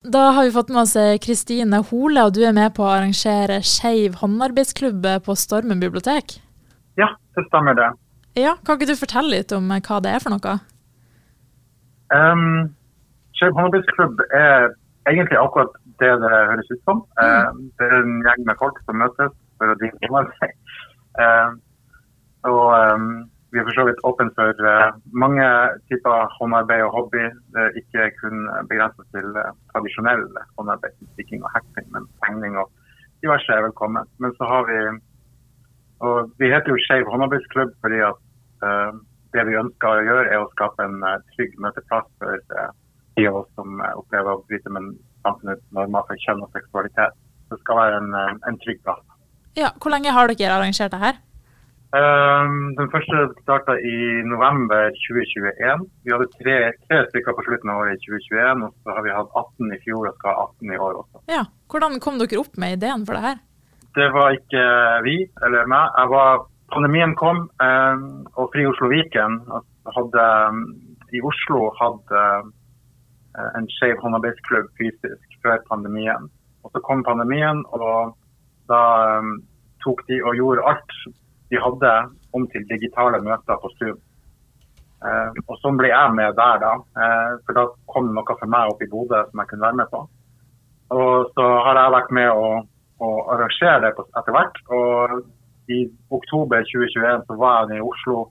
Da har vi fått med oss Kristine Hole, og du er med på å arrangere Skeiv håndarbeidsklubb på Stormen bibliotek? Ja, det stemmer det. Ja, Kan ikke du fortelle litt om hva det er for noe? Um, Skeiv håndarbeidsklubb er egentlig akkurat det det høres ut som. Mm. Uh, det er en gjeng med folk som møtes for å drive håndarbeid. Uh, og um, vi er for så vidt åpne for uh, mange typer håndarbeid og hobby. Det er ikke kun begrenset til uh, tradisjonell håndarbeid, stikking og hekting, men tegning og diverse er velkommen. Men så har vi og Vi heter jo Skeiv håndarbeidsklubb fordi at uh, det vi ønsker å gjøre, er å skape en trygg møteplass for de av oss som opplever å bryte med samfunnets normer for kjønn og seksualitet. Det skal være en, en trygg plass. Ja, Hvor lenge har dere arrangert det her? Um, den første starta i november 2021. Vi hadde tre, tre, stykker på slutten av året i 2021, og så har vi hatt 18 i fjor og skal ha 18 i år også. Ja, Hvordan kom dere opp med ideen for det her? Det var ikke vi eller meg. Var, pandemien kom, um, og Fri Oslo Viken hadde um, i Oslo hadde uh, en skeiv håndarbeidsklubb fysisk før pandemien. Og Så kom pandemien, og da tok de og gjorde alt de hadde om til digitale møter på Zoom. Eh, og sånn ble jeg med der, da. Eh, for da kom noe for meg opp i Bodø som jeg kunne være med på. Og så har jeg vært med å, å arrangere det etter hvert. Og i oktober 2021 så var jeg i Oslo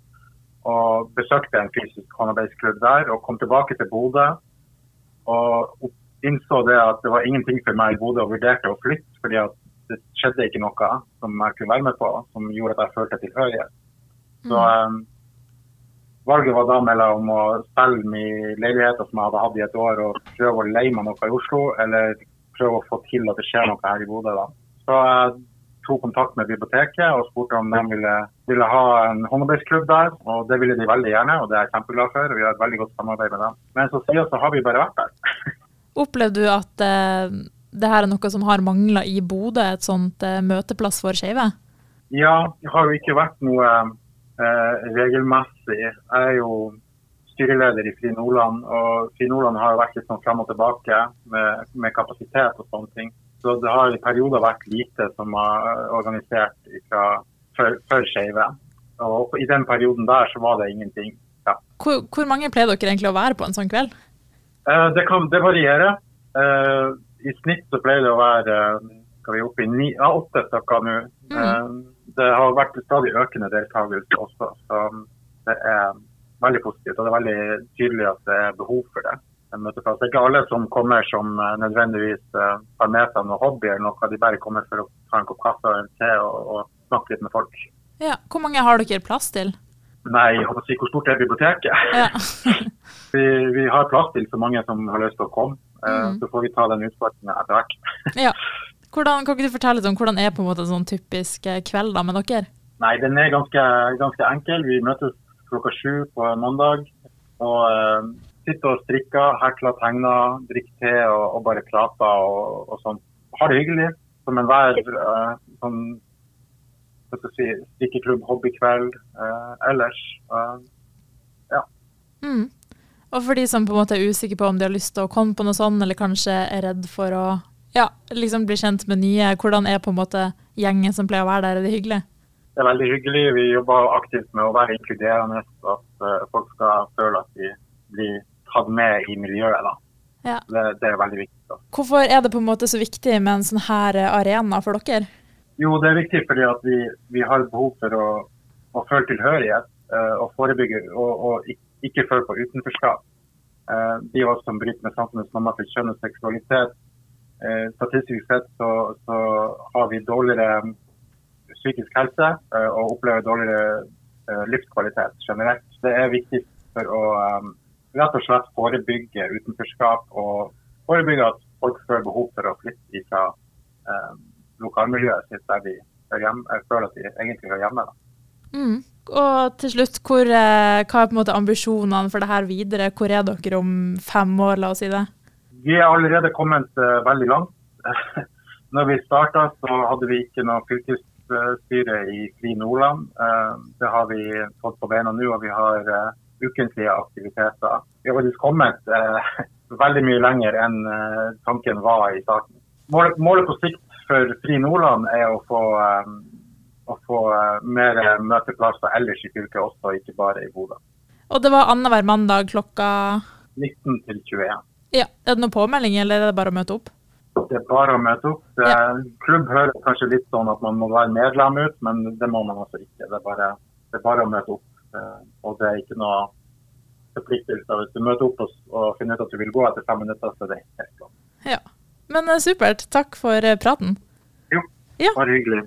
og besøkte en fysisk håndarbeidsklubb der. Og kom tilbake til Bodø og innså det at det var ingenting for meg i Bodø og vurderte å flytte. fordi at det skjedde ikke noe som jeg kunne være med på, som gjorde at jeg følte tilhørighet. Så mm. valget var da mellom å selge min leilighet som jeg hadde hatt i et år, og prøve å leie meg noe i Oslo, eller prøve å få til at det skjer noe her i Bodø. da. Så jeg tok kontakt med biblioteket og spurte om de ville, ville ha en håndarbeidsklubb der. Og det ville de veldig gjerne, og det er jeg kjempeglad for. og Vi har et veldig godt samarbeid med dem. Men så siden så har vi bare vært der. Opplevde du at eh det her er noe som har mangla i Bodø, et sånt eh, møteplass for skeive? Ja, det har jo ikke vært noe eh, regelmessig. Jeg er jo styreleder i Fri Nordland, og Fri Nordland har jo vært litt sånn frem og tilbake med, med, kapasitet og sånne ting. Så det har i perioder vært lite som har organisert fra, for, for skeive. Og i den perioden der så var det ingenting. Ja. Hvor, hvor, mange pleier dere egentlig å være på en sånn kveld? Eh, det, kan, det varierer. Eh, i snitt så pleier det å være skal vi oppe i ni, ja, åtte stykker nå. Mm. Eh, det har vært stadig økende deltakelse også. så Det er veldig positivt. Og det er veldig tydelig at det er behov for det. Det er ikke alle som kommer som eh, nødvendigvis eh, har med seg noe hobby eller noe. De bare kommer for å ta en kopp kaffe og en te og, og, snakke litt med folk. Ja, Hvor mange har dere plass til? Nei, jeg håper å si hvor stort er biblioteket? Ja. vi, vi, har plass til så mange som har lyst til å komme. Mm. Så får vi ta den utfordringen etter hvert. ja. Hvordan, kan ikke du fortelle om hvordan er på en måte en sånn typisk eh, kveld da med dere? Nei, Den er ganske, ganske enkel. Vi møtes klokka sju på mandag. og uh, Sitter og strikker, hekler, tegner, drikker te og, og, bare prater og, og sånn. Har det hyggelig. Som enhver uh, sånn si, strikkeklubb, hobbykveld uh, ellers. Uh, ja. Mm. Og for de som på en måte er usikre på om de har lyst til å komme på noe sånt, eller kanskje er redd for å ja, liksom bli kjent med nye, hvordan er på en måte gjengen som pleier å være der? Er det hyggelig? Det er veldig hyggelig. Vi jobber aktivt med å være inkluderende, at uh, folk skal føle at de blir tatt med i miljøet. da. Ja. Det, det, er veldig viktig. Da. Hvorfor er det på en måte så viktig med en sånn her arena for dere? Jo, det er viktig fordi at vi, vi har behov for å, å føle tilhørighet uh, og forebygge og, og ikke ikke føle på utenforskap. Eh, de av oss som bryter med samfunnets normer for kjønn og seksualitet, eh, statistisk sett så, så, har vi dårligere psykisk helse eh, og opplever dårligere livskvalitet generelt. Det er viktig for å rett og slett forebygge utenforskap og forebygge at folk føler behov for å flytte fra lokalmiljøet sitt der de føler at de egentlig hører hjemme. Mm. Og til slutt, hvor, eh, hva er på en måte ambisjonene for det her videre? Hvor er dere om fem år, la oss si det? Vi er allerede kommet uh, veldig langt. Når vi starta, så hadde vi ikke noe fylkesstyre i Fri Nordland. Uh, det har vi fått på beina nå, og vi har ukentlige aktiviteter. Vi har faktisk kommet eh, veldig mye lenger enn eh, tanken var i starten. Målet, på sikt for Fri Nordland er å få, å få uh, mer møteplasser ellers i fylket også, ikke bare i Bodø. Og det var annenhver mandag klokka 19 til 21. Ja, Er det noen påmelding, eller er det bare å møte opp? Det er bare å møte opp. Ja. Klubb hører kanskje litt sånn at man må være medlem ut, men det må man altså ikke. Det er bare, det er bare å møte opp. Og det er ikke noe forpliktelser. Hvis du møter opp og, og finner ut at du vil gå etter fem minutter, så er det helt klart. Ja. Men eh, supert. Takk for eh, praten. Jo, ja. bare hyggelig.